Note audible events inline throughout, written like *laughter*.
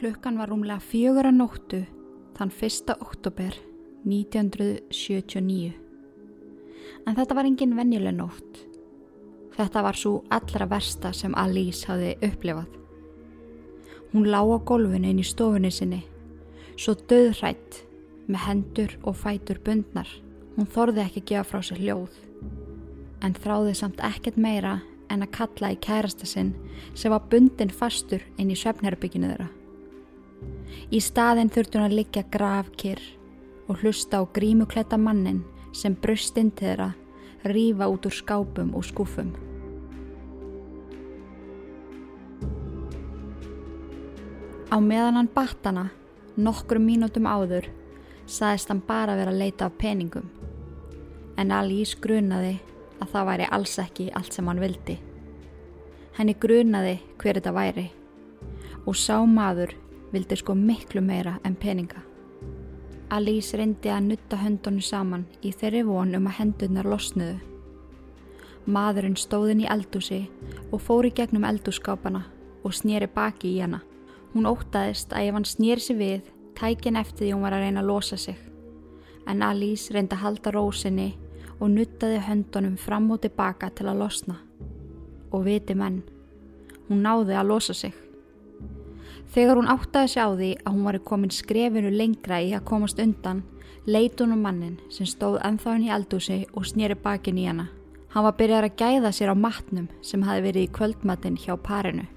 Klukkan var rúmlega fjögur að nóttu þann 1. oktober 1979. En þetta var engin venjuleg nótt. Þetta var svo allra versta sem Alice hafði upplifað. Hún lá á gólfinu inn í stofunni sinni, svo döðrætt með hendur og fætur bundnar. Hún þorði ekki að gefa frá sér hljóð, en þráði samt ekkert meira en að kalla í kærasta sinn sem var bundin fastur inn í svefnherbygginu þeirra. Í staðin þurfti hún að liggja grafkir og hlusta á grímukletta mannin sem brust inn til þeirra, rífa út úr skápum og skúfum. Á meðan hann battana, nokkrum mínútum áður, saðist hann bara vera að leita af peningum. En Alice grunaði að það væri alls ekki allt sem hann vildi. Henni grunaði hver þetta væri og sá maður vildi sko miklu meira en peninga. Alice reyndi að nutta höndunum saman í þeirri von um að hendunar losnuðu. Maðurinn stóðin í eldúsi og fór í gegnum eldúskápana og snýri baki í hana. Hún ótaðist að ef hann snýri sig við, tækin eftir því hún var að reyna að losa sig. En Alice reyndi að halda rósinni og nuttaði höndunum fram og tilbaka til að losna. Og viti menn, hún náði að losa sig. Þegar hún áttaði sig á því að hún var komin skrefinu lengra í að komast undan, leit hún um mannin sem stóð ennþá henni í eldúsi og snýri bakin í hana. Hann var byrjað að gæða sér á matnum sem hafi verið í kvöldmatinn hjá parinu.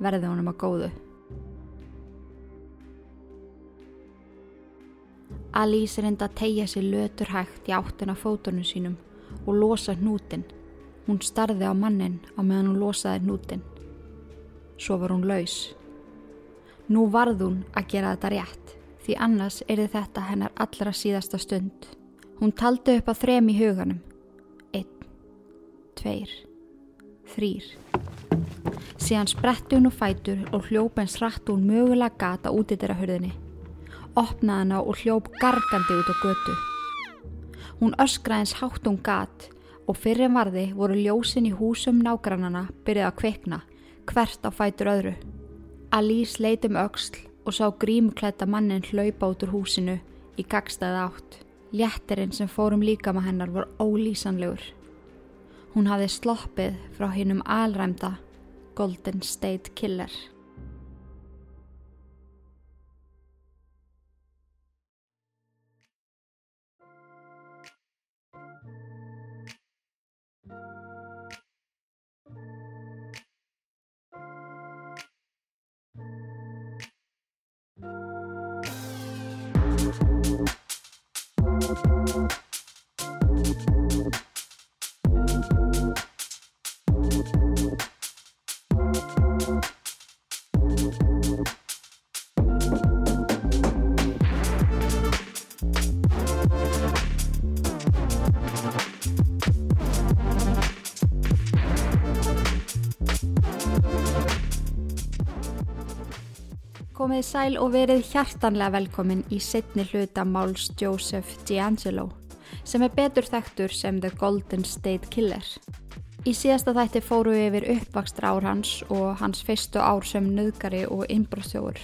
Verði honum að góðu. Alice reyndi að tegja sér lötur hægt í áttina fótunum sínum og losa hnútin. Hún starði á mannin á meðan hún losaði hnútin. Svo var hún laus. Nú varð hún að gera þetta rétt því annars er þetta hennar allra síðasta stund. Hún taldi upp að þrem í huganum. Einn, tveir, þrýr. Síðan spretti hún og fætur og hljóp eins rætt hún mögulega gata út í þeirra hörðinni. Opnaði hana og hljóp gargandi út á götu. Hún öskraði eins hátt hún gat og fyrir en varði voru ljósin í húsum nágrannana byrjuð að kveikna hvert á fætur öðru. Alice leit um öxl og sá grímuklætta mannin hlaupa út úr húsinu í gagstaði átt. Léttirinn sem fórum líka með hennar var ólýsanlegur. Hún hafði sloppið frá hinnum alræmda Golden State Killer. Komið sæl og verið hjartanlega velkomin í setni hluta máls Joseph D'Angelo sem er betur þekktur sem The Golden State Killer. Í síðasta þætti fóru við yfir uppvakstra ár hans og hans fyrstu ár sem nöðgari og innbrústjóður.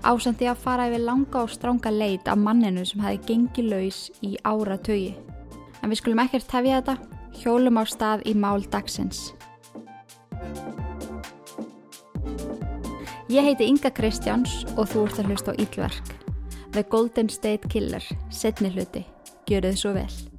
Ásand því að fara yfir langa og stránga leit af manninu sem hefði gengið laus í ára tögi. En við skulum ekkert tefja þetta, hjólum á stað í mál dagsins. Ég heiti Inga Kristjáns og þú ert að hlusta á Ílverk. The Golden State Killer, setni hluti. Gjör þið svo vel.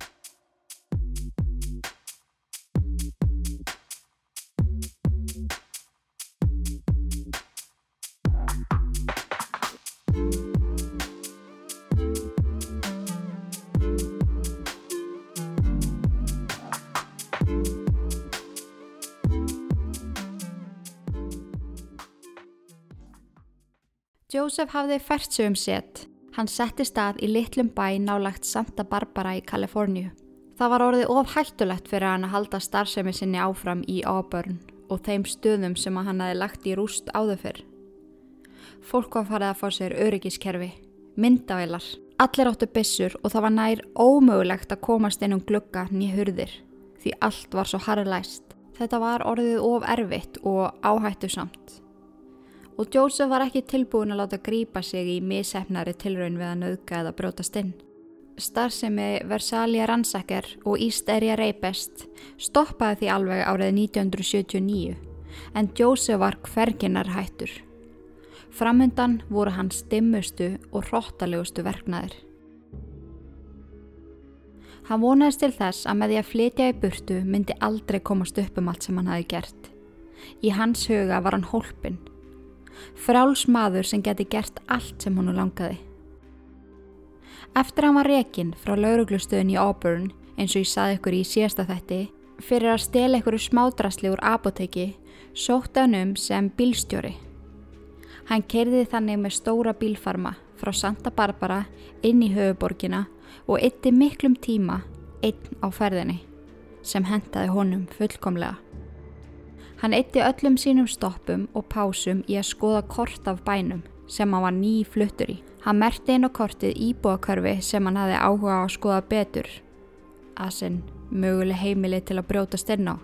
Joseph hafði fært sig um sett. Hann setti stað í litlum bæ nálagt Santa Barbara í Kaliforníu. Það var orðið of hættulegt fyrir hann að halda starfsemi sinni áfram í Auburn og þeim stöðum sem hann hafi lagt í rúst áður fyrr. Fólk var farið að fá sér öryggiskerfi, myndavælar, allir áttu byssur og það var nær ómögulegt að komast inn um glugga nýja hurðir því allt var svo harðlæst. Þetta var orðið of erfitt og áhættu samt og Joseph var ekki tilbúin að láta grípa sig í missefnari tilraun við að nauðga eða brótast inn. Starfsemi Versalia Ransaker og East Area Rapist stoppaði því alveg árið 1979 en Joseph var hverginar hættur. Framöndan voru hans dimmustu og hróttalegustu verknaðir. Hann vonaðist til þess að með því að flytja í burtu myndi aldrei komast upp um allt sem hann hafi gert. Í hans huga var hann hólpin Fráls maður sem geti gert allt sem hún langaði. Eftir að hann var rekinn frá lauruglustöðin í Auburn, eins og ég saði ykkur í síðasta þetti, fyrir að stela ykkur smádrasli úr apoteki, sótti hann um sem bílstjóri. Hann kerði þannig með stóra bílfarma frá Santa Barbara inn í höfuborgina og ytti miklum tíma einn á ferðinni sem hendaði honum fullkomlega. Hann eitti öllum sínum stoppum og pásum í að skoða kort af bænum sem hann var ný fluttur í. Hann merti inn á kortið íbúakörfi sem hann hafi áhuga á að skoða betur. Asinn möguleg heimili til að brjótast inn á.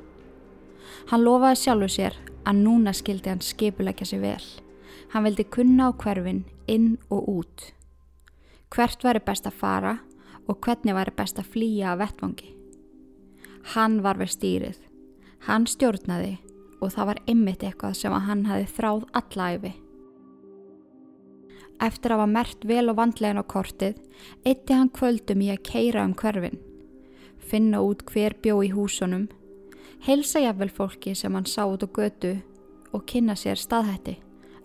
Hann lofaði sjálfu sér að núna skildi hann skipulegja sér vel. Hann vildi kunna á hverfin inn og út. Hvert væri best að fara og hvernig væri best að flýja að vettvangi. Hann var við stýrið. Hann stjórnaði og það var ymmit eitthvað sem að hann hafi þráð allæfi. Eftir að hafa mert vel og vandlegin á kortið, eitti hann kvöldum í að keira um hverfin, finna út hver bjó í húsunum, heilsa jafnvel fólki sem hann sá út á götu og kynna sér staðhætti.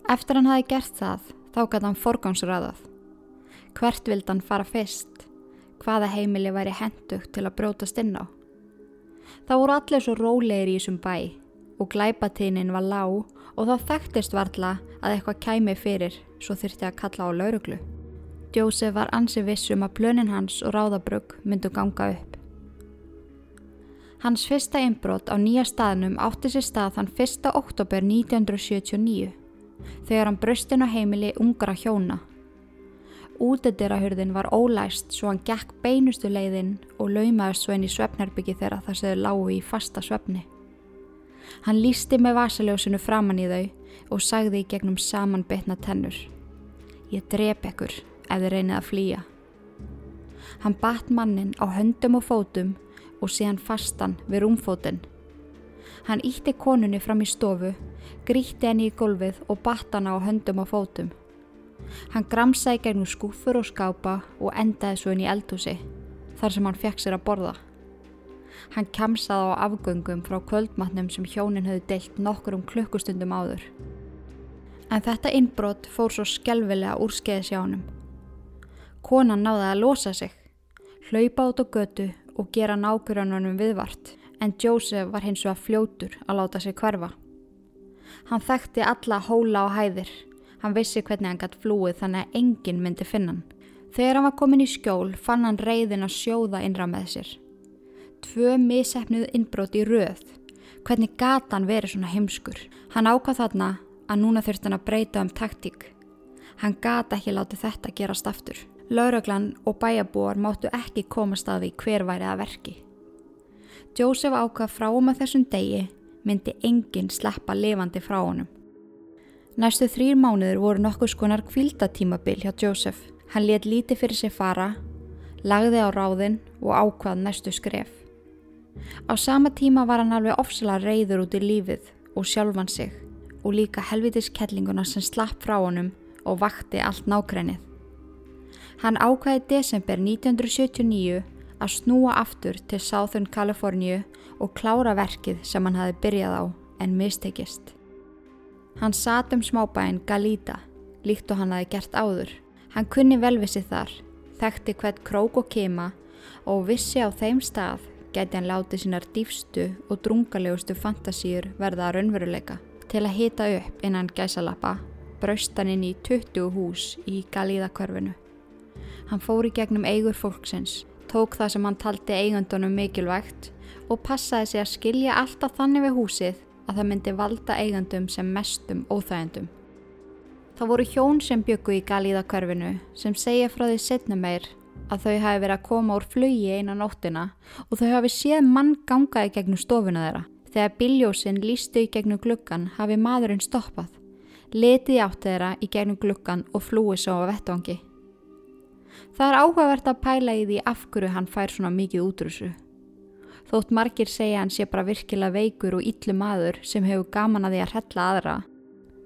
Eftir hann hafi gert það, þá gæti hann forgámsraðað. Hvert vild hann fara fyrst? Hvaða heimili væri hendugt til að brótast inn á? Það voru allir svo rólegir í þessum bæ og glæpateinin var lág og þá þekktist varla að eitthvað kæmi fyrir svo þurfti að kalla á lauruglu. Jósef var ansi vissum að plönin hans og ráðabrögg myndu ganga upp. Hans fyrsta einbrot á nýja staðnum átti sér stað þann 1. oktober 1979 þegar hann bröstin á heimili ungra hjóna. Útedirahurðin var ólæst svo hann gekk beinustu leiðin og laumaðist svo inn í svefnherbyggi þegar það séðu lágu í fasta svefni. Hann lísti með vasaljósinu framann í þau og sagði í gegnum samanbytna tennur. Ég drep ekkur ef þið reynið að flýja. Hann batt mannin á höndum og fótum og síðan fastan við rúmfótinn. Hann ítti konunni fram í stofu, gríti henni í gólfið og batt hana á höndum og fótum. Hann gramsaði gegnum skúfur og skápa og endaði svo inn í eldhúsi, þar sem hann fekk sér að borða. Hann kemsaði á afgöngum frá kvöldmatnum sem hjónin höfðu deilt nokkur um klukkustundum áður. En þetta innbrott fór svo skelvilega úr honum. Konan náði að losa sig, hlaupa át á götu og gera nákvæmunum viðvart, en Joseph var hins vegar fljótur að láta sig hverfa. Hann þekkti alla hóla og hæðir, hann vissi hvernig hann gætt flúið þannig að enginn myndi finna hann. Þegar hann var komin í skjól fann hann reyðin að sjóða innra með sér tvö misefnuð innbrót í röð. Hvernig gata hann verið svona heimskur? Hann ákvað þarna að núna þurft hann að breyta um taktík. Hann gata ekki látið þetta gerast aftur. Lauraglann og bæjabúar máttu ekki komast að því hver væri að verki. Jósef ákvað frá um að þessum degi myndi enginn sleppa levandi frá honum. Næstu þrýr mánuður voru nokkuð skonar kvildatímabil hjá Jósef. Hann let lítið fyrir sig fara, lagði á ráðinn og ákvað næstu skref. Á sama tíma var hann alveg ofsala reyður út í lífið og sjálfan sig og líka helvitiskellinguna sem slapp frá honum og vakti allt nákrænið. Hann ákvæði desember 1979 að snúa aftur til Southern California og klára verkið sem hann hafi byrjað á en mistekist. Hann sat um smábæinn Galita, líkt og hann hafi gert áður. Hann kunni velvissi þar, þekkti hvert krók og kema og vissi á þeim stað geti hann látið sínar dýfstu og drungalegustu fantasíur verða að raunveruleika. Til að hita upp innan gæsalappa braust hann inn í 20 hús í Galíðakörfinu. Hann fór í gegnum eigur fólksins, tók það sem hann taldi eigandunum mikilvægt og passaði sig að skilja alltaf þannig við húsið að það myndi valda eigandum sem mestum óþægendum. Það voru hjón sem byggu í Galíðakörfinu sem segja frá því setna meir að þau hafi verið að koma úr flugi einan nóttina og þau hafi séð mann gangaði gegnum stofuna þeirra. Þegar biljósinn lístu í gegnum gluggan hafi maðurinn stoppað, letið átt þeirra í gegnum glukkan og flúið svo á vettvangi. Það er áhugavert að pæla í því af hverju hann fær svona mikið útrúsu. Þótt margir segja hann sé bara virkilega veikur og yllu maður sem hefur gaman að því að hrella aðra.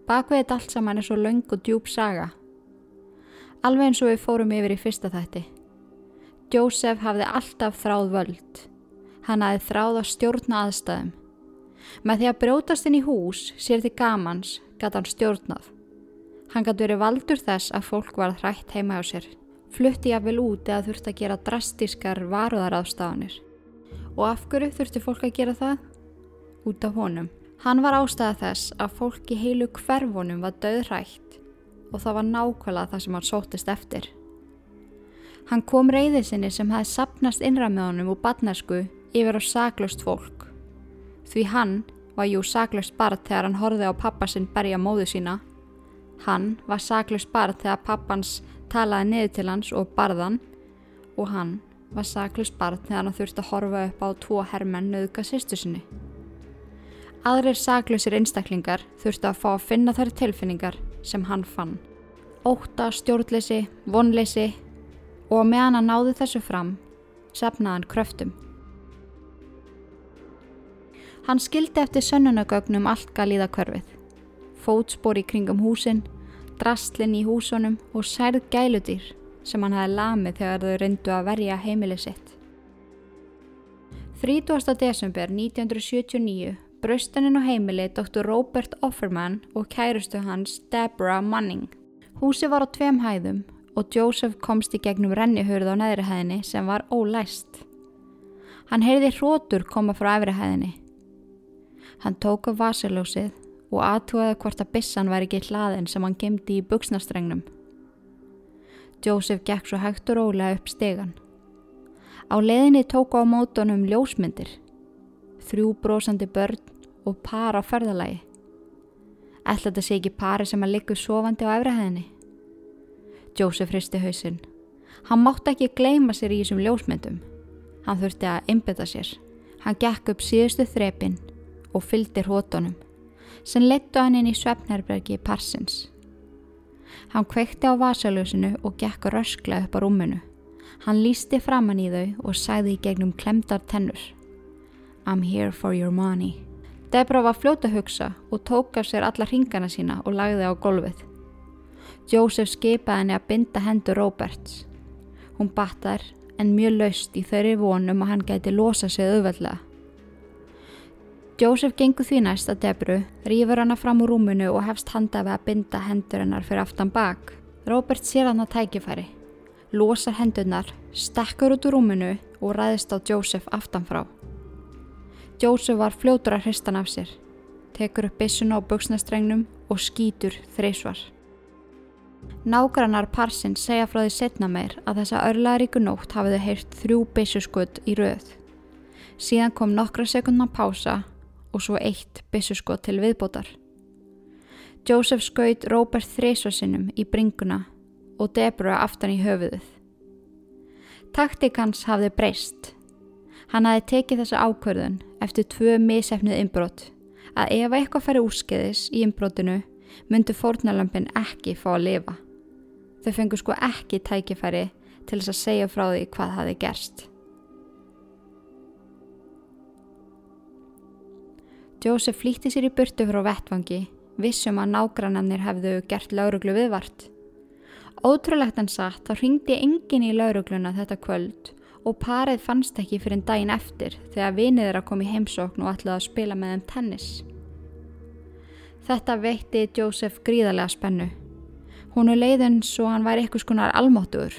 Bakveðið allt saman er svo laung og djúb saga. Alveg eins og við fórum yfir í fyrsta þætti. Jósef hafði alltaf þráð völd. Hann hafði þráð að stjórna aðstæðum. Með því að brjótast inn í hús sér til gamans gæti hann stjórnað. Hann gæti verið valdur þess að fólk var hrætt heima á sér. Flutti ég vel út eða þurfti að gera drastískar varuðaráðstafanir. Og af hverju þurfti fólk að gera það? Út af honum. Hann var ástæða þess að fólk í heilu hverfunum var döðrætt og það var nákvæmlega það sem hann sótist eftir. Hann kom reyðið sinni sem hefði sapnast innra með honum úr badnarsku yfir á saglust fólk. Því hann var jú saglust barð þegar hann horfið á pappa sinn berja móðu sína. Hann var saglust barð þegar pappans talaði niður til hans og barðan og hann var saglust barð þegar hann þurfti að horfa upp á tvo hermenn nöðuka sýstu sinni. Aðrir saglusir einstaklingar þurfti að fá að finna þær tilfinningar sem hann fann. Óta, stjórnleysi, vonleysi og meðan hann náði þessu fram, sefnaði hann kröftum. Hann skildi eftir sönnunagögnum allt galíða körfið. Fótspor í kringum húsin, drastlinn í húsunum og særð gæludýr sem hann hafi lamið þegar þau reyndu að verja heimilið sitt. 30. desember 1979 braustuninn á heimilið Dr. Robert Offerman og kærustu hans Deborah Manning. Húsi var á tveim hæðum og Joseph komst í gegnum rennihurð á neðri hæðinni sem var ólæst. Hann heyrði hrótur koma frá efri hæðinni Hann tók á vasiljósið og aðtúaði hvort að bissan væri ekki hlaðin sem hann gemdi í buksnastrengnum. Joseph gekk svo hægt og rólega upp stegan. Á leðinni tók á mótonum ljósmyndir, þrjú brósandi börn og par á ferðalagi. Ætla þetta sé ekki pari sem að liggur sofandi á efrihæðinni? Joseph hristi hausinn. Hann mátti ekki gleima sér í þessum ljósmyndum. Hann þurfti að einbeta sér. Hann gekk upp síðustu þrepinn og fylgdi hrótonum sem lettu hann inn í svefnherbergi Parsins. Hann kveikti á vasaljósinu og gekk rösklega upp á rúmunu. Hann lísti framann í þau og sagði í gegnum klemdar tennur. I'm here for your money. Debra var fljóta hugsa og tók af sér alla ringana sína og lagði á golfið. Joseph skipaði henni að binda hendur Roberts. Hún battar en mjög laust í þeirri vonum að hann gæti losa sig auðveldlega. Jósef gengur því næst að Debru, rýfur hana fram úr rúmunu og hefst handa við að binda hendur hennar fyrir aftan bak. Robert sér hann að tækifæri, losar hendurnar, stekkur út úr rúmunu og ræðist á Jósef aftanfrá. Jósef var fljótur að hristan af sér, tekur upp bissuna á buksnastrengnum og skýtur þreysvar. Nágrannar parsinn segja frá því setna meir að þessa örlaðaríku nótt hafiðu heyrt þrjú bissuskudd í rauð. Síðan kom nokkra sekundna pása og svo eitt byssuskot til viðbótar. Joseph skaut Robert þreysvarsinnum í bringuna og Deborah aftan í höfuðuð. Taktik hans hafði breyst. Hann hafði tekið þessa ákvörðun eftir tvö misefnið inbrott að ef eitthvað færi úrskeiðis í inbrottinu myndu fórnalömpin ekki fá að lifa. Þau fengu sko ekki tækifæri til þess að segja frá því hvað hafi gerst. Jósef flýtti sér í burtu frá vettvangi, vissum að nágrannarnir hefðu gert lauruglu viðvart. Ótrúlegt en satt þá ringdi engin í laurugluna þetta kvöld og parið fannst ekki fyrir en daginn eftir þegar vinið að koma í heimsókn og ætlaði að spila með þeim tennis. Þetta veitti Jósef gríðarlega spennu. Hún er leiðin svo hann væri eitthvað skonar almáttur.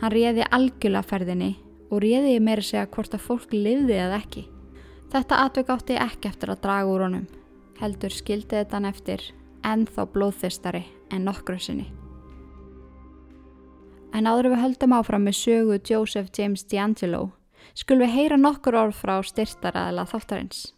Hann réði algjörlega ferðinni og réði meira segja hvort að fólk livði eða ekki. Þetta atvögg átti ekki eftir að draga úr honum, heldur skildi þetta hann eftir en þá blóðþistari en nokkru sinni. En áður við höldum áfram með sögu Joseph James D'Angelo, skulum við heyra nokkur orð frá styrtaraðila þáttarins.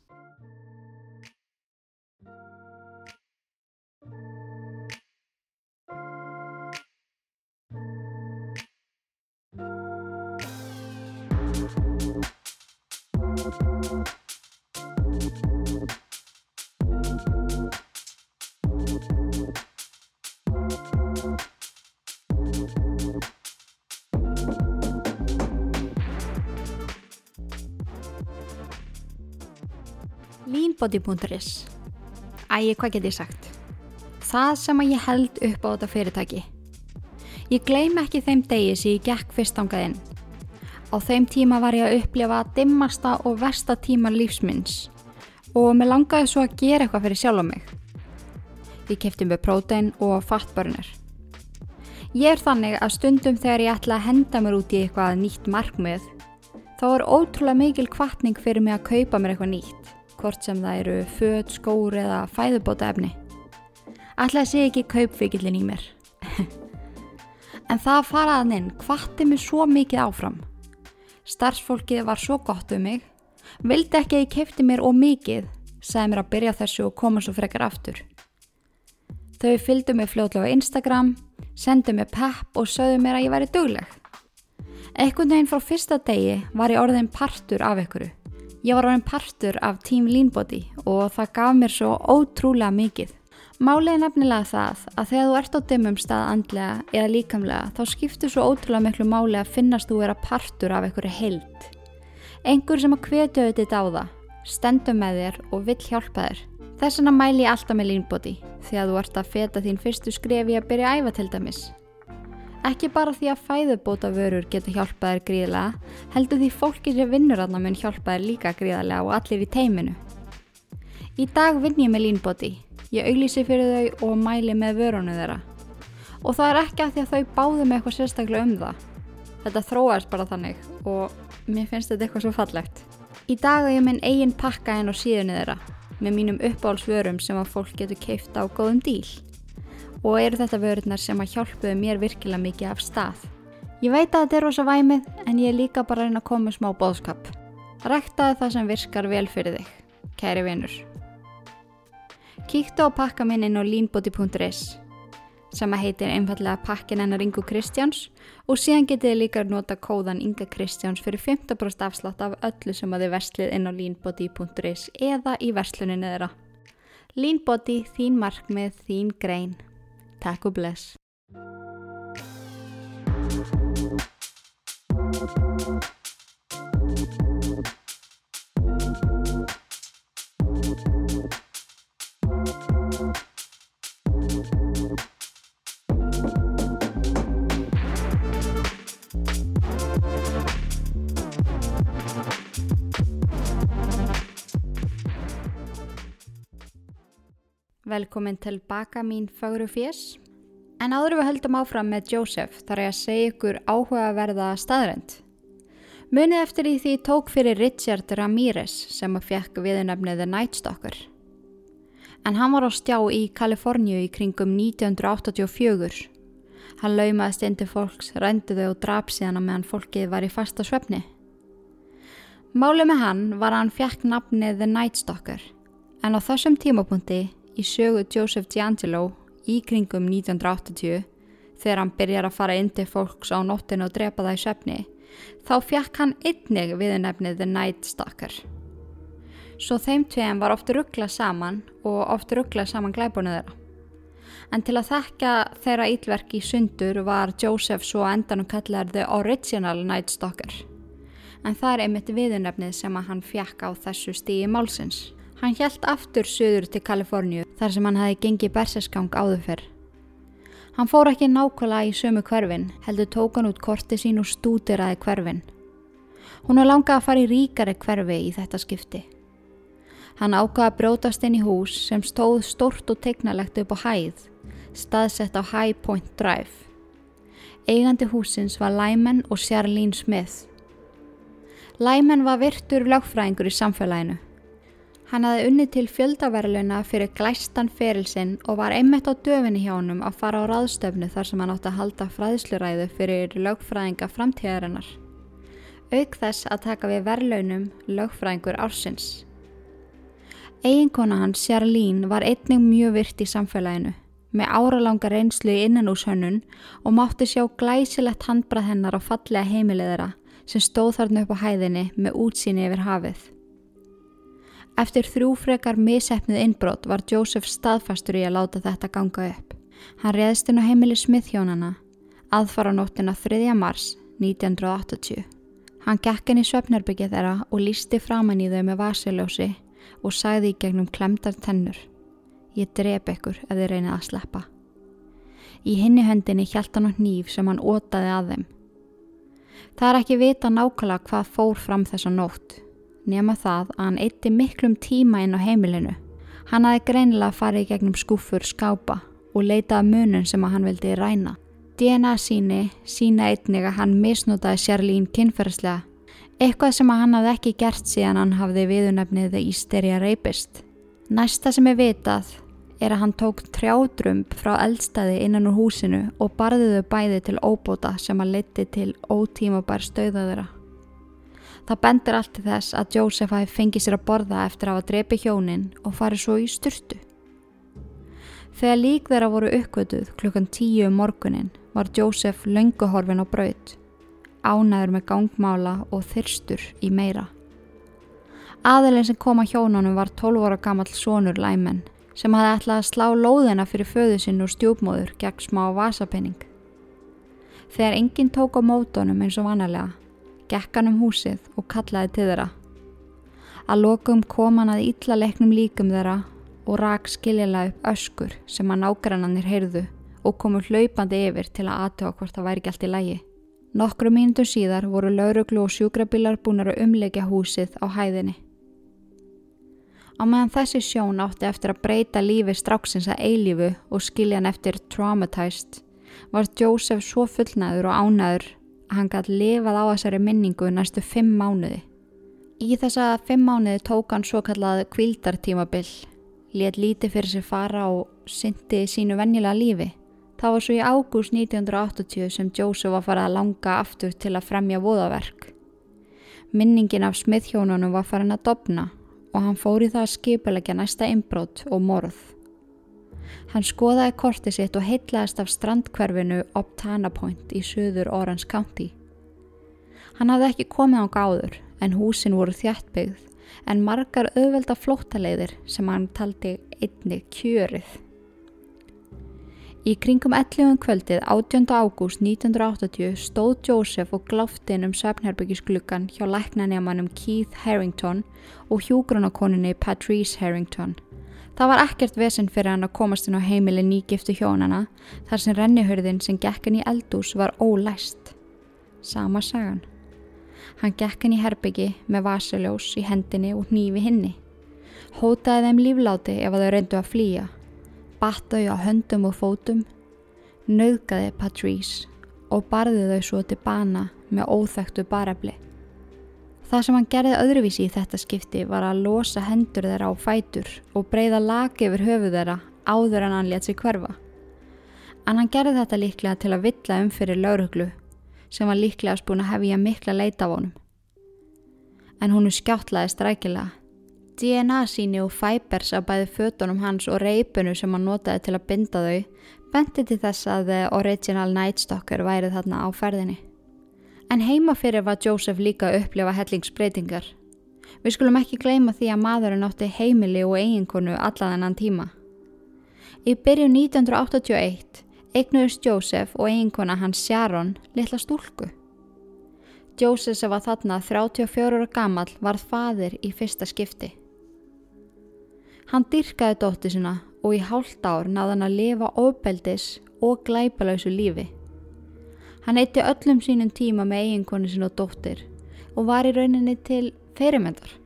Leanbody.is Ægi, hvað get ég sagt? Það sem að ég held upp á þetta fyrirtæki. Ég gleym ekki þeim degi sem ég gekk fyrst ángað inn. Á þeim tíma var ég að upplifa dimmasta og versta tíma lífsminns og mér langaði svo að gera eitthvað fyrir sjálf á mig. Ég kefti með prótein og fattbörnir. Ég er þannig að stundum þegar ég ætla að henda mér út í eitthvað nýtt markmið þá er ótrúlega mikil kvartning fyrir mig að kaupa mér eitthvað nýtt hvort sem það eru född, skór eða fæðubóta efni. Alltaf sé ekki kaupvikillin í mér. *laughs* en það faraðan inn hvatti mig svo mikið áfram. Starfsfólkið var svo gott um mig, vildi ekki að ég kefti mér og mikið, sagði mér að byrja þessu og koma svo frekar aftur. Þau fylgdu mig fljóðlega á Instagram, sendu mig pepp og sögðu mér að ég væri dugleg. Ekkun veginn frá fyrsta degi var ég orðin partur af ykkuru. Ég var orðin partur af Team Leanbody og það gaf mér svo ótrúlega mikið. Málið er nefnilega það að þegar þú ert á dimmum stað andlega eða líkamlega þá skiptur svo ótrúlega miklu máli að finnast þú vera partur af einhverju heilt. Einhver sem að hvetja auðvitað á það, stendur með þér og vill hjálpa þér. Þess vegna mæli ég alltaf með Leanbody að þú ert að feta þín fyrstu skrefi að byrja að æfa til dæmis. Ekki bara því að fæðubóta vörur getur hjálpað þér gríðlega, heldur því fólki sem vinnur aðna mun hjálpað þér líka gríðlega og allir í teiminu. Í dag vinn ég með línbóti, ég auglísi fyrir þau og mæli með vörunu þeirra. Og það er ekki að því að þau báðu með eitthvað sérstaklega um það. Þetta þróast bara þannig og mér finnst þetta eitthvað svo fallegt. Í dag er ég minn eigin pakka inn á síðunni þeirra með mínum uppáhalsvörum sem að fólk getur keifta á góðum díl og eru þetta vörurnar sem að hjálpuðu mér virkilega mikið af stað. Ég veit að þetta er rosa væmið en ég er líka bara að reyna að koma smá bóðskap. Ræktaði það sem virkar vel fyrir þig, kæri vinnur. Kíktu á pakka minn inn á leanbody.is sem að heitir einfallega pakkin ennar Ingu Kristjáns og síðan getið þið líka nota kóðan Inga Kristjáns fyrir 15% afslátt af öllu sem að þið verslið inn á leanbody.is eða í versluninu þeirra. Leanbody, þín markmið, þín grein. Takk og bless. Velkomin tilbaka mín fagru fjess. En áður við höldum áfram með Joseph þar ég að segja ykkur áhugaverða staðrend. Munið eftir í því tók fyrir Richard Ramirez sem að fekk viðnöfniði Night Stalker. En hann var á stjá í Kaliforníu í kringum 1984. Hann laumaðist inn til fólks, rændi þau og drap síðan að meðan fólkið var í fasta svefni. Málið með hann var að hann fekk nafnið The Night Stalker en á þessum tímapunkti í sögu Joseph D'Angelo í kringum 1980 þegar hann byrjar að fara inn til fólks á nóttinu og drepa það í söfni þá fjekk hann einnig við nefnið The Night Stalker. Svo þeim tveim var oft rugglað saman og oft rugglað saman glæbunu þeirra. En til að þekka þeirra ílverk í sundur var Joseph svo endanum kallar The Original Night Stalker. En það er einmitt viðunöfnið sem að hann fjekk á þessu stíi málsins. Hann hjælt aftur söður til Kaliforníu þar sem hann hafi gengið bersesgang áður fyrr. Hann fór ekki nákvæmlega í sömu hverfin, heldur tók hann út korti sín og stúdiraði hverfin. Hún var langað að fara í ríkari hverfi í þetta skipti. Hann ákvaði að brótast inn í hús sem stóð stort og tegnalegt upp á hæð, staðsett á High Point Drive. Eigandi húsins var Lyman og Charlene Smith. Lyman var virtur lagfræðingur í samfélaginu Hann hafði unni til fjöldaverluna fyrir glæstan ferilsinn og var einmitt á döfinni hjá honum að fara á ráðstöfnu þar sem hann átti að halda fræðsluræðu fyrir lögfræðinga framtíðarinnar. Auk þess að taka við verlaunum lögfræðingur ársins. Eiginkona hans, Sjarlín, var einnig mjög virt í samfélaginu með áralanga reynslu í innanúshönnun og mátti sjá glæsilegt handbrað hennar á fallega heimilegðara sem stóð þarna upp á hæðinni með útsýni yfir hafið. Eftir þrjú frekar misefnið innbrott var Joseph staðfastur í að láta þetta ganga upp. Hann reðst inn á heimili smiðhjónana aðfara nóttina 3. mars 1980. Hann gekk inn í svefnherbyggið þeirra og lísti framann í þau með vasiljósi og sagði í gegnum klemdar tennur. Ég drep ykkur ef þið reynið að sleppa. Í hinni höndinni hjælt hann á nýf sem hann ótaði að þeim. Það er ekki vita nákvæmlega hvað fór fram þessa nótt, nema það að hann eitti miklum tíma inn á heimilinu. Hann aði greinilega farið gegnum skúfur skápa og leitaði munun sem hann vildi ræna. DNA síni sína einnig að hann misnótaði sérlín kynferðslega, eitthvað sem hann hafði ekki gert síðan hann hafði viðunöfnið í styrja reypist. Næsta sem er vitað er að hann tók trjádrömb frá eldstæði innan úr húsinu og barðiðu bæði til óbóta sem að leti til ótímabær stöðaðura. Það bendur allt til þess að Jósef hafi fengið sér að borða eftir að hafa drepi hjónin og farið svo í styrtu. Þegar lík þeirra voru uppgötuð klukkan tíu um morgunin var Jósef lönguhorfin á braut, ánæður með gangmála og þyrstur í meira. Aðilinn sem kom að hjónunum var 12 ára gammal sonur Læmen sem hafði ætlað að slá lóðina fyrir föðu sinn og stjúpmóður gegn smá vasapenning. Þegar enginn tók á mótonum eins og vanalega, gekk hann um húsið og kallaði til þeirra. Að lokum kom hann að ítla leiknum líkum þeirra og rak skiljilega upp öskur sem að nágrannanir heyrðu og komu hlaupandi yfir til að aðtöa hvort það væri allt í lægi. Nokkru mínutur síðar voru lauruglu og sjúkrabilar búin að umleikja húsið á hæðinni. Á meðan þessi sjón átti eftir að breyta lífi stráksins að eilífu og skilja hann eftir traumatized var Joseph svo fullnæður og ánæður hann gæti lifað á þessari minningu næstu fimm mánuði. Í þessa fimm mánuði tók hann svo kallað kvildartímabill, let lítið fyrir sig fara og syndi sínu vennilega lífi. Það var svo í ágúst 1980 sem Joseph var farið að langa aftur til að fremja voðaverk. Minningin af smiðhjónunum var farin að dopna og hann fór í það að skipilegja næsta inbrót og morð. Hann skoðaði kortið sitt og heitlaðist af strandkverfinu Optana Point í söður Orange County. Hann hafði ekki komið á gáður en húsin voru þjættbyggð en margar auðvelda flóttaleiðir sem hann taldi einni kjörið. Í kringum 11. kvöldið 18. ágúst 1980 stóð Joseph og gláfti inn um söfnherbyggisklukkan hjá læknanjamanum Keith Harrington og hjúgrunakoninni Patrice Harrington. Það var ekkert vesen fyrir hann að komast inn á heimili nýgiftu hjónana þar sem rennihörðin sem gekkan í eldús var ólæst. Sama sagan. Hann gekkan í herbyggi með vasaljós í hendinni og nýfi hinni. Hótaði þeim lífláti ef þau reyndu að flýja battaði á höndum og fótum, nauðgaði Patrice og barði þau svo til bana með óþægtu barefli. Það sem hann gerði öðruvísi í þetta skipti var að losa hendur þeirra á fætur og breyða laki yfir höfu þeirra áður en hann létt sig hverfa. En hann gerði þetta líklega til að villa um fyrir lauruglu sem var líklega spúin að hefja mikla leita á honum. En húnu skjáttlaði strækilega DNA síni og fæbers af bæði fötunum hans og reipunu sem hann notaði til að binda þau benti til þess að The Original Night Stalker værið þarna á ferðinni. En heima fyrir var Joseph líka að upplifa hellingsbreytingar. Við skulum ekki gleyma því að maðurinn átti heimili og eiginkonu allaðennan tíma. Í byrju 1981 eignuðist Joseph og eiginkona hans Sharon litla stúlku. Joseph sem var þarna 34 ára gammal varð fadir í fyrsta skipti. Hann dyrkaði dótti sinna og í hálft ár náði hann að lifa ofbeldis og glæpalausu lífi. Hann eitti öllum sínum tíma með eiginkonu sin og dóttir og var í rauninni til fyrirmyndar.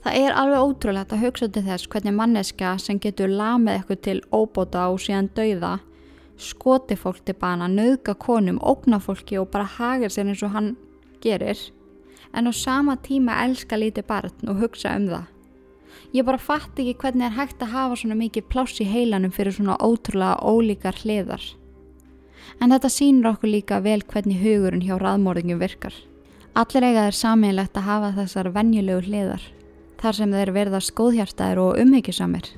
Það er alveg ótrúlegt að hugsa til þess hvernig manneska sem getur lamið eitthvað til óbóta og síðan dauða, skoti fólk til bana, nauðga konum, ógna fólki og bara hagir sér eins og hann gerir, en á sama tíma elska lítið barn og hugsa um það. Ég bara fatt ekki hvernig er hægt að hafa svona mikið pláss í heilanum fyrir svona ótrúlega ólíkar hliðar. En þetta sínur okkur líka vel hvernig hugurinn hjá raðmórðingum virkar. Allir eiga þeir saminlegt að hafa þessar vennjulegu hliðar, þar sem þeir verða skóðhjartaðir og umhyggjusamir.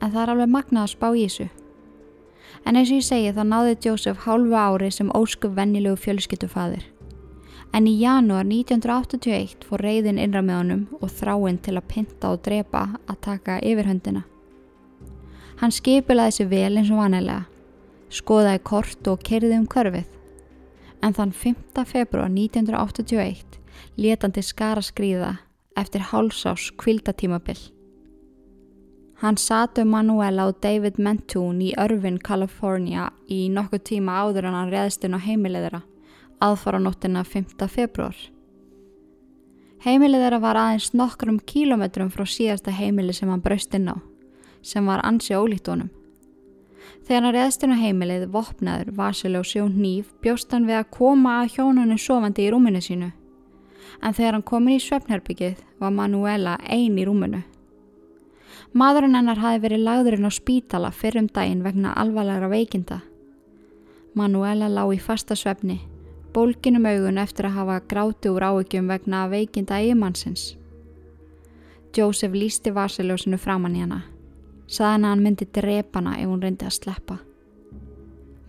En það er alveg magnað að spá í þessu. En eins og ég segi þá náði Jósef hálfa ári sem óskup vennjulegu fjölskyttufadir en í janúar 1981 fór reyðin innra með honum og þráinn til að pinta og drepa að taka yfirhöndina. Hann skipilaði þessi vel eins og vanilega, skoðaði kort og kerði um körfið. En þann 5. februar 1981 letandi skara skrýða eftir hálsás kvildatímabill. Hann satu Manuela og David Mentún í Irvine, California í nokkuð tíma áður en hann reðst inn á heimilegðara aðfara nóttina 5. februar. Heimilegðara var aðeins nokkrum kílometrum frá síðasta heimili sem hann braust inn á, sem var ansi ólíkt honum. Þegar hann reðst inn á heimilið, vopnaður, vasiljósi og nýf, bjóst hann við að koma að hjónunni sofandi í rúminu sínu. En þegar hann komin í svefnherbyggið var Manuela ein í rúminu. Madurinn hennar hafi verið lagðurinn á spítala fyrrum daginn vegna alvarlegra veikinda. Manuela lág í fasta svefni, bólkinum augun eftir að hafa gráti úr áökjum vegna veikinda eigimannsins. Joseph lísti vasiljósinu framann í hana. Saðan að hann myndi drepana ef hún reyndi að sleppa.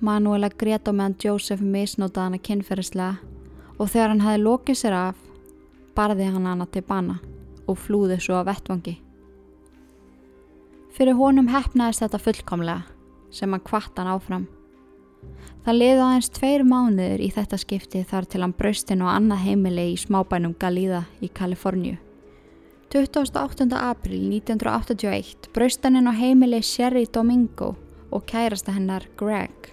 Manuela grét á meðan Joseph misnótaði hana kynferðislega og þegar hann hafi lokið sér af, barði hann hana til bana og flúði svo að vettvangi. Fyrir honum hefnaðist þetta fullkomlega sem hann kvart hann áfram. Það liði aðeins tveir mánuður í þetta skipti þar til hann braustinn og annað heimili í smábænum Galíða í Kaliforníu. 28. april 1981 braust hann inn á heimili Sherry Domingo og kærasta hennar Greg.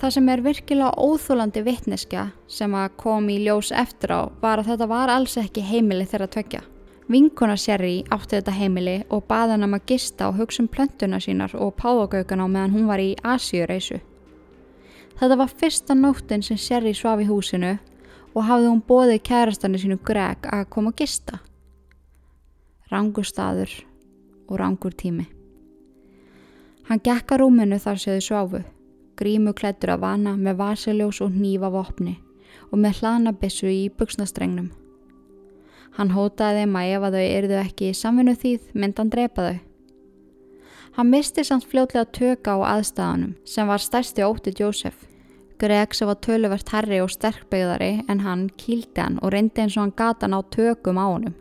Það sem er virkilega óþúlandi vittneskja sem að kom í ljós eftir á var að þetta var alls ekki heimili þeirra tvekja. Vinkona Sherry átti þetta heimili og baði hann um að gista og hugsa um plöntuna sínar og páðagaukana meðan hún var í Asíureisu. Þetta var fyrsta nóttin sem Sherry svaf í húsinu og hafði hún bóðið kærastannu sínu Greg að koma að gista rangur staður og rangur tími. Hann gekka rúminu þar séðu sváfu, grímu klættur af vana með vaseljós og nýfa vopni og með hlanabissu í buksnastrengnum. Hann hótaði þeim að ef að þau erðu ekki í samfunnu þýð myndi hann drepa þau. Hann misti samt fljótlega töka á aðstæðanum sem var stærsti ótti Jósef. Greg sem var töluvert herri og sterkbyggðari en hann kýldi hann og reyndi eins og hann gata ná tökum á honum.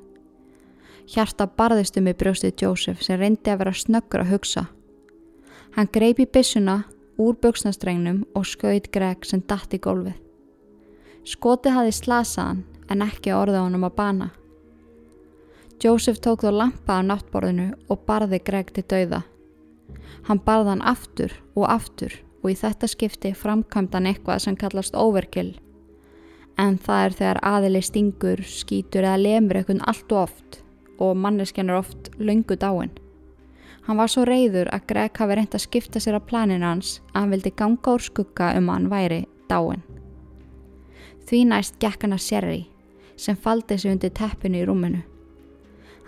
Hjarta barðist um í brjóstið Jósef sem reyndi að vera snöggur að hugsa. Hann greipi bissuna úr böksnastrengnum og skauðt Greg sem dætt í gólfið. Skoti hafi slasaðan en ekki orða honum að bana. Jósef tók þó lampa á náttborðinu og barði Greg til dauða. Hann barði hann aftur og aftur og í þetta skipti framkvæmd hann eitthvað sem kallast overkill. En það er þegar aðili stingur, skítur eða lemur eitthvað allt og oft og manneskjan er oft löngu dáin. Hann var svo reyður að Greg hafi reynd að skipta sér á planinu hans að hann vildi ganga úr skugga um að hann væri dáin. Því næst gekk hann að Sherry sem faldi sig undir teppinu í rúminu.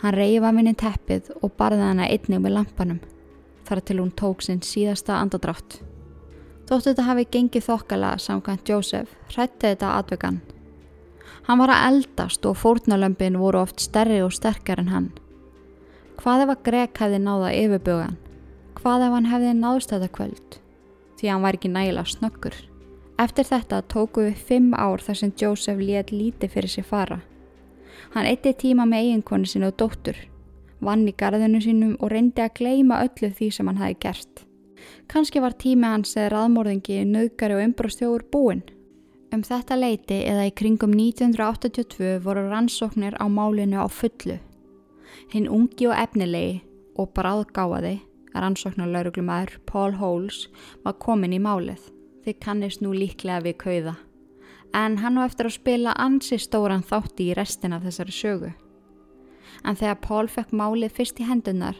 Hann reyfa minni teppið og barði hana einnig með lampanum þar til hún tók sinn síðasta andadrátt. Þóttu þetta hafi gengið þokkala samkvæmt Jósef hrætti þetta atvegan Hann var að eldast og fórnalömpin voru oft stærri og sterkar en hann. Hvað ef að Greg hefði náða yfirbögan? Hvað ef hann hefði náðst þetta kvöld? Því hann var ekki nægilega snöggur. Eftir þetta tóku við fimm ár þar sem Joseph létt líti fyrir sér fara. Hann eitti tíma með eiginkonu sinu og dóttur, vann í garðinu sínum og reyndi að gleima öllu því sem hann hafi gert. Kanski var tími hans eða raðmórðingi, nöðgari og umbróstjóður búinn. Um þetta leiti eða í kringum 1982 voru rannsóknir á málinu á fullu. Hinn ungi og efnilegi og bráðgáði, rannsóknarlauruglumæður Paul Holes, var komin í málið. Þið kannist nú líklega við kauða. En hann var eftir að spila ansi stóran þátti í restin af þessari sögu. En þegar Paul fekk málið fyrst í hendunar,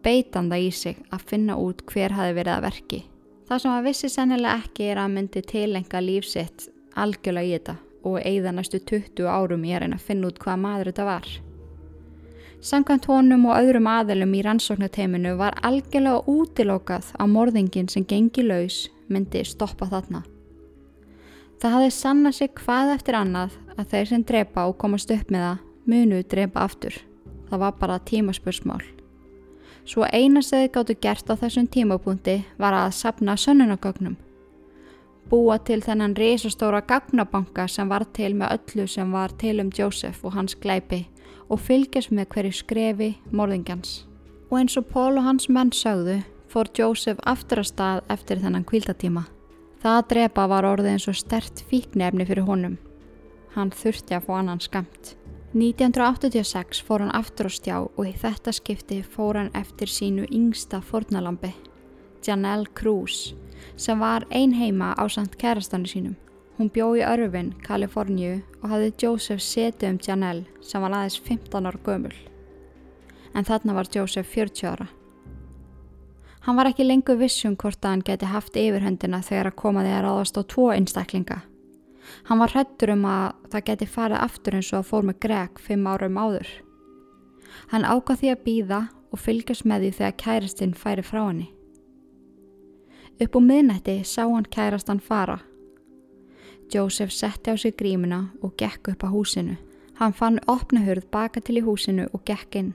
beitan það í sig að finna út hver hafi verið að verki. Það sem að vissi sennilega ekki er að myndi tilenga lífsitt algjörlega í þetta og eigða næstu 20 árum að reyna að finna út hvað maður þetta var. Samkvæmt honum og öðrum aðelum í rannsóknateiminu var algjörlega útilókað á morðingin sem gengi laus myndi stoppa þarna. Það hafði sanna sig hvað eftir annað að þeir sem drepa og komast upp með það munu drepa aftur. Það var bara tímaspursmál. Svo eina segði gáttu gert á þessum tímapunkti var að sapna sönnunagögnum búa til þennan risastóra gagnabanka sem var til með öllu sem var til um Joseph og hans glæpi og fylgjast með hverju skrefi morðingjans. Og eins og Pól og hans menn sögðu fór Joseph aftur að stað eftir þennan kvildatíma. Það að drepa var orðið eins og stert fíknefni fyrir honum. Hann þurfti að fá annan skamt. 1986 fór hann aftur á stjá og í þetta skipti fór hann eftir sínu yngsta fornalambi, Janelle Cruz, sem var ein heima á samt kærastannu sínum. Hún bjó í Örvin, Kaliforníu og hafði Joseph setið um Janelle sem var aðeins 15 ára gömul. En þarna var Joseph 40 ára. Hann var ekki lengur vissum hvort að hann geti haft yfirhöndina þegar að koma því að ráðast á tvo einstaklinga. Hann var hrettur um að það geti farið aftur eins og að fór með Greg fimm árum áður. Hann ákvað því að býða og fylgjast með því þegar kærastinn færi frá henni. Upp á miðnætti sá hann kærastan fara. Joseph setti á sig grímina og gekk upp á húsinu. Hann fann opnahurð baka til í húsinu og gekk inn.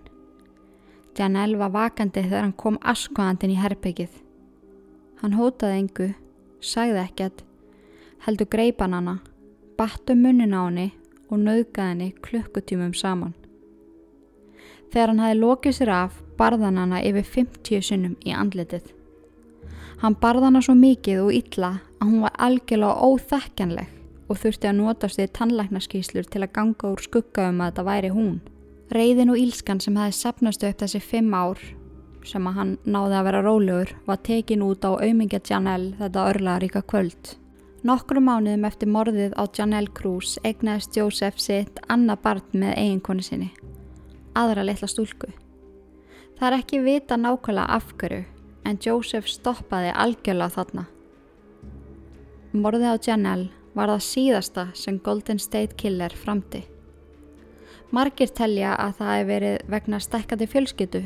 Janelle var vakandi þegar hann kom askoðandin í herbyggið. Hann hótaði engu, sagði ekkert, heldur greipan hana, battu munnin á henni og nauðgaði henni klukkutímum saman. Þegar hann hafi lokið sér af, barðan hana yfir 50 sunnum í andletið. Hann barða hana svo mikið og illa að hún var algjörlega óþekkanleg og þurfti að notast því tannlæknaskíslur til að ganga úr skugga um að þetta væri hún. Reyðin og ílskan sem hefði sapnast upp þessi fimm ár sem að hann náði að vera rólegur var tekin út á aumingja Janelle þetta örlaðaríka kvöld. Nokkru mánuðum eftir morðið á Janelle Cruz egnaðist Joseph sitt annað barn með eiginkonu sinni, aðra litla stúlku. Það er ekki vita nákvæmlega afhverju en Joseph stoppaði algjörlega þarna. Morðið á Janelle var það síðasta sem Golden State Killer framti. Margir telja að það hefur verið vegna stekkandi fjölskyttu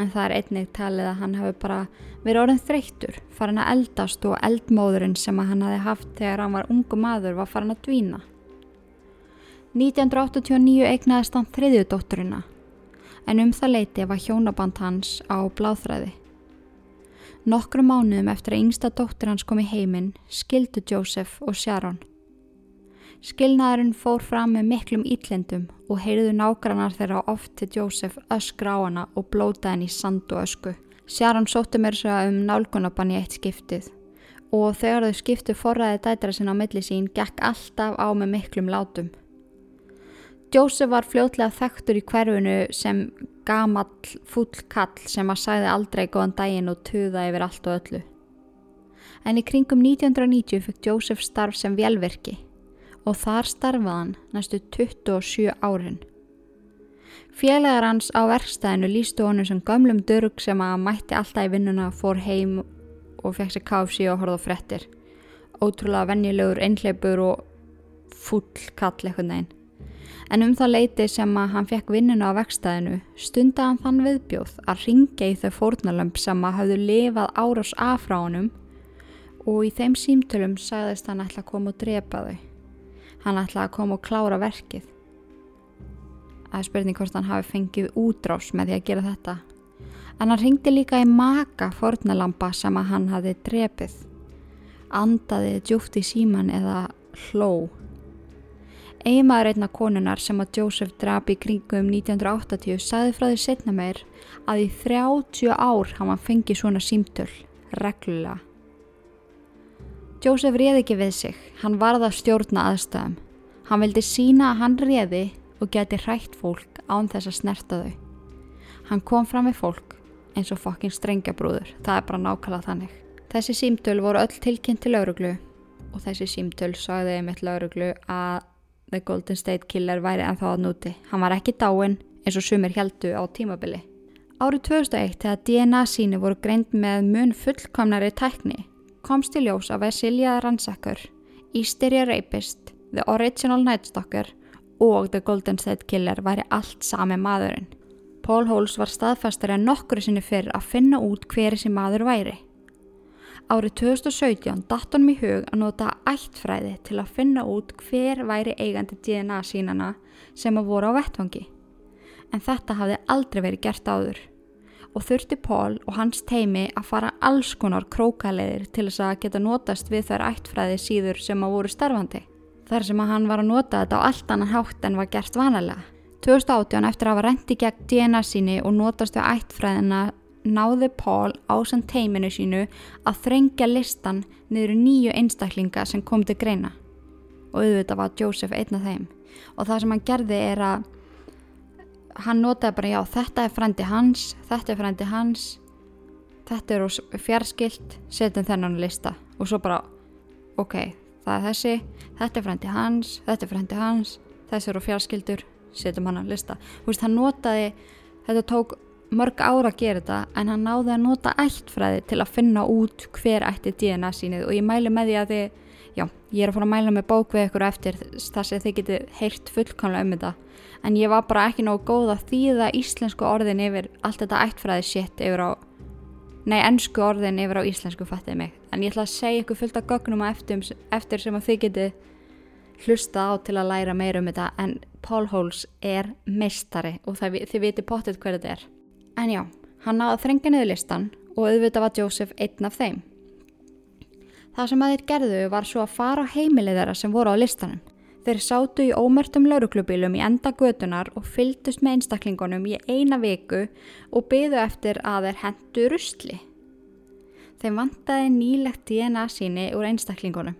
en það er einnig talið að hann hefur bara verið orðin þreyttur, farin að eldast og eldmóðurinn sem hann hafi haft þegar hann var ungu maður var farin að dvína. 1989 eignaðist hann þriðju dótturina en um það leiti var hjónaband hans á bláþræði. Nokkru mánuðum eftir að yngsta dóttur hans kom í heiminn skildu Joseph og Sharon. Skilnaðurinn fór fram með miklum íllendum og heyrðu nágrannar þeirra oft til Jósef öskra á hana og blóta henni í sand og ösku. Sjaran sótti mér svo um nálgunabann í eitt skiptið og þegar þau skiptu forræði dætra sinna á milli sín gekk alltaf á með miklum látum. Jósef var fljótlega þekktur í hverfunu sem gamall full kall sem að sæði aldrei góðan daginn og tuða yfir allt og öllu. En í kringum 1990 fekk Jósef starf sem velverki og þar starfaðan næstu 27 árin. Félagar hans á verkstæðinu lístu honum sem gamlum dörg sem að mætti alltaf í vinnuna, fór heim og fekk sér káfsi og horða frettir. Ótrúlega vennilegur, einhleipur og full kall eitthvað neginn. En um það leiti sem að hann fekk vinnuna á verkstæðinu stunda hann þann viðbjóð að ringa í þau fórnalömp sem að hafðu lifað árás af frá honum og í þeim símtölum sagðist hann ætla að koma og drepa þau. Hann ætlaði að koma og klára verkið. Það er spurning hvort hann hafi fengið útrás með því að gera þetta. En hann ringdi líka í maka fornalampa sem að hann hafi drepið. Andaði djúft í síman eða hló. Eigimaður einna konunar sem að Joseph drapi í kringum 1980 sagði frá því setna meir að í 30 ár hann fengið svona símtöl, reglulega. Jósef réði ekki við sig, hann varða stjórna aðstæðum. Hann vildi sína að hann réði og geti hrætt fólk án þess að snerta þau. Hann kom fram með fólk eins og fokkin strengjabrúður, það er bara nákvæmlega þannig. Þessi símtöl voru öll tilkynnt til lauruglu og þessi símtöl sagði einmitt lauruglu að The Golden State Killer væri ennþá að núti. Hann var ekki dáin eins og sumir heldu á tímabili. Árið 2001 þegar DNA síni voru greint með mun fullkomnari tækni komst í ljós að Vesilia Ransacker, Easteria Rapist, The Original Night Stalker og The Golden State Killer væri allt sami maðurinn. Paul Holes var staðfastur en nokkru sinni fyrir að finna út hver þessi maður væri. Árið 2017 datt honum í hug að nota ættfræði til að finna út hver væri eigandi DNA sínana sem að voru á vettvangi. En þetta hafði aldrei verið gert áður og þurfti Pól og hans teimi að fara alls konar krókaleðir til þess að geta notast við þær ættfræði síður sem að voru starfandi. Þar sem að hann var að nota þetta á allt annan hátt en var gert vanalega. 2018 eftir að hafa rendi gegn DNA síni og notast við ættfræðina náði Paul ásand teiminu sínu að þrengja listan niður nýju einstaklinga sem kom til greina. Og auðvitað var Joseph einn af þeim. Og það sem hann gerði er að hann notaði bara já þetta er frendi hans, þetta er frendi hans þetta er fjarskilt setjum þennan lista. Og svo bara ok, það er þessi þetta er frendi hans, þetta er frendi hans þessi eru fjarskildur setjum hann að lista, þú veist hann notaði þetta tók mörg ára að gera þetta en hann náði að nota ættfræði til að finna út hver ætti DNA sínið og ég mæli með því að þið já, ég er að fara að mæla með bók við ykkur eftir þar sem þið getið heyrt fullkomlega um þetta. En ég var bara ekki nógu góð að þýða íslensku orðin yfir allt þetta ættfræði shit yfir á nei, ennsku orðin yfir á íslensku fattið mig. En ég ætla að segja ykkur fullt af gögnum eftir, eftir sem að þið getið hlusta á til að læra meira um þetta. En Paul Holes er meistari og það, þið viti potið hverju þetta er en já, hann náði að þrenga niður listan og auðvitað var Joseph einn af þeim Það sem að þeir gerðu var svo að fara á heimilið þeirra sem voru á listanum. Þeir sátu í ómertum lauruklubílum í enda götunar og fyldust með einstaklingunum í eina viku og byðu eftir að þeir hendu rusli. Þeim vantaði nýlegt DNA síni úr einstaklingunum.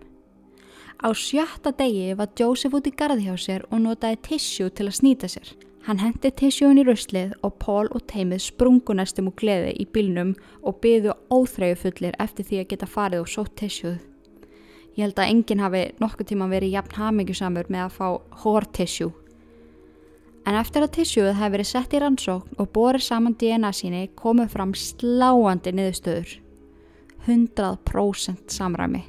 Á sjötta degi var Joseph út í gardi hjá sér og notaði tissjú til að snýta sér. Hann hendi tissjón í ruslið og Pól og teimið sprungu næstum úr gleði í bílnum og byðu óþrægu fullir eftir því að geta farið og sótt tissjóð. Ég held að enginn hafi nokkuð tíma verið jafn hamingjusamur með að fá hórtissjú. En eftir að tissjóð hefði verið sett í rannsókn og borið saman DNA síni komið fram sláandi niðurstöður. 100% samræmi.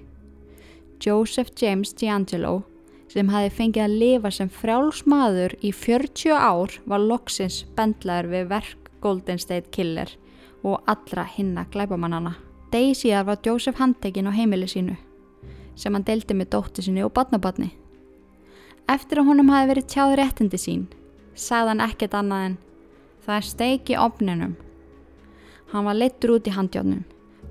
Joseph James D'Angelo sem hafi fengið að lifa sem frjálsmaður í 40 ár var loksins bendlaður við verk Golden State Killer og allra hinna glæbamannana. Degi síðar var Joseph handtekinn á heimili sínu sem hann deldi með dótti sinni og badnabatni. Eftir að honum hafi verið tjáð réttindi sín sagði hann ekkert annað en það er steiki ofninum. Hann var leittur út í handjárnum.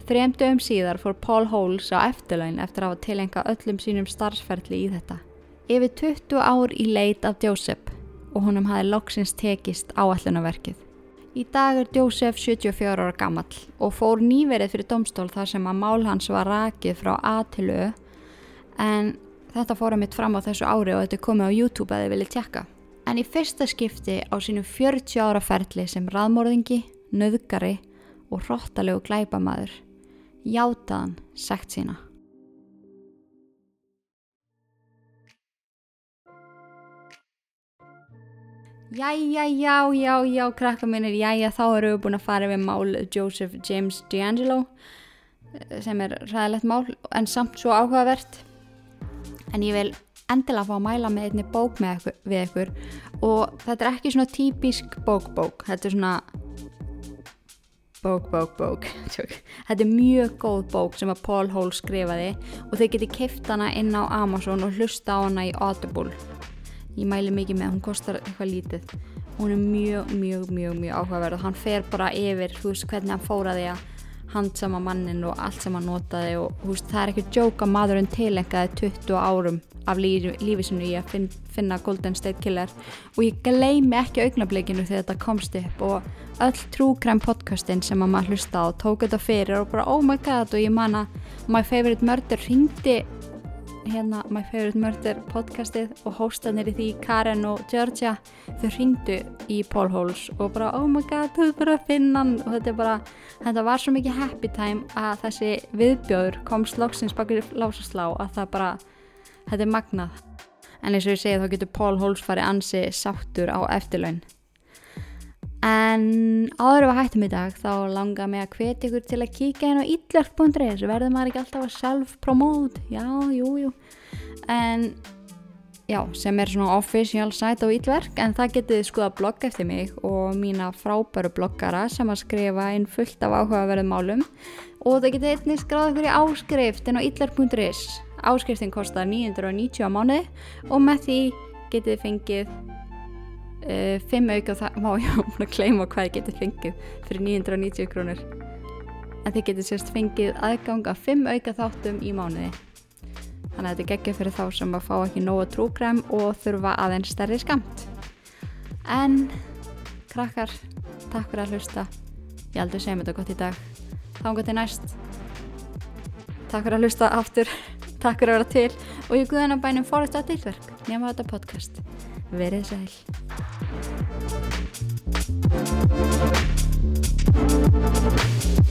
Þremdu um síðar fór Paul Holes á eftirlaun eftir að hafa tilenga öllum sínum starfsferðli í þetta yfir 20 ár í leit af Joseph og honum hafi loksins tekist áallunaverkið. Í dag er Joseph 74 ára gammal og fór nýverið fyrir domstól þar sem að mál hans var rakið frá A til Ö en þetta fórum mitt fram á þessu ári og þetta er komið á YouTube að þið viljið tjekka. En í fyrsta skipti á sínum 40 ára ferli sem raðmórðingi, nöðgari og hróttalegu glæpamaður játaðan sagt sína. Jæja, já, já, já, krakka minnir, jæja, þá eru við búin að fara við mál Joseph James D'Angelo sem er ræðilegt mál en samt svo áhugavert. En ég vil endilega fá að mæla með einni bók með ykkur, við ykkur. Og þetta er ekki svona típisk bók-bók, þetta er svona bók-bók-bók *laughs* þetta er mjög góð bók sem að Paul Hall skrifaði og þau geti kift hana inn á Amazon og hlusta á hana í Audible ég mæli mikið með, hún kostar eitthvað lítið. Hún er mjög, mjög, mjög, mjög áhugaverð og hann fer bara yfir þú veist hvernig hann fóraði að handsama mannin og allt sem hann notaði og þú veist það er ekki djóka maðurinn tilengaði 20 árum af lífi, lífi sinu í að finn, finna Golden State Killer. Og ég gleimi ekki augnablikinu þegar þetta komst upp og öll trúkræm podcastin sem að maður hlusta á tók þetta fyrir og bara oh my god og ég manna my favorite murder ringdi hérna My Favorite Murder podcastið og hóstanir í því Karen og Georgia þau ringdu í Paul Holes og bara oh my god þú er bara að finna hann og þetta er bara, þetta var svo mikið happy time að þessi viðbjóður kom slóksins bakur lásaslá að það bara, þetta er magnað. En eins og ég segi þá getur Paul Holes farið ansi sáttur á eftirlaun En áður við hættum í dag þá langar mig að hvetja ykkur til að kíka inn á illverk.is verður maður ekki alltaf að self-promote? Já, jú, jú. En já, sem er svona official site á illverk en það getið skoða blogg eftir mig og mína frábæru bloggara sem að skrifa inn fullt af áhugaverðum málum. Og það getið einnig skráða ykkur í áskrift inn á illverk.is áskriftin kostar 990 á mánuði og með því getið fengið uh, fimm auka það, *laughs* má ég áfna að kleima hvað ég geti fengið fyrir 990 krónur. En þið getur sérst fengið aðgang af fimm auka þáttum í mánuði. Þannig að þetta er geggja fyrir þá sem að fá ekki nóga trúkrem og þurfa aðeins stærri skamt en krakkar, takk fyrir að hlusta. Ég heldur segjum þetta gott í dag. Þángu til næst. Takk fyrir að hlusta aftur. *laughs* Takk fyrir að vera til. Og ég guðan að bænum fórist að tilverk nema þetta podcast verið sæl Thank you.